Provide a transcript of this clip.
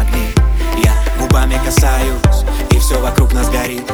огни Я губами касаюсь, и все вокруг нас горит.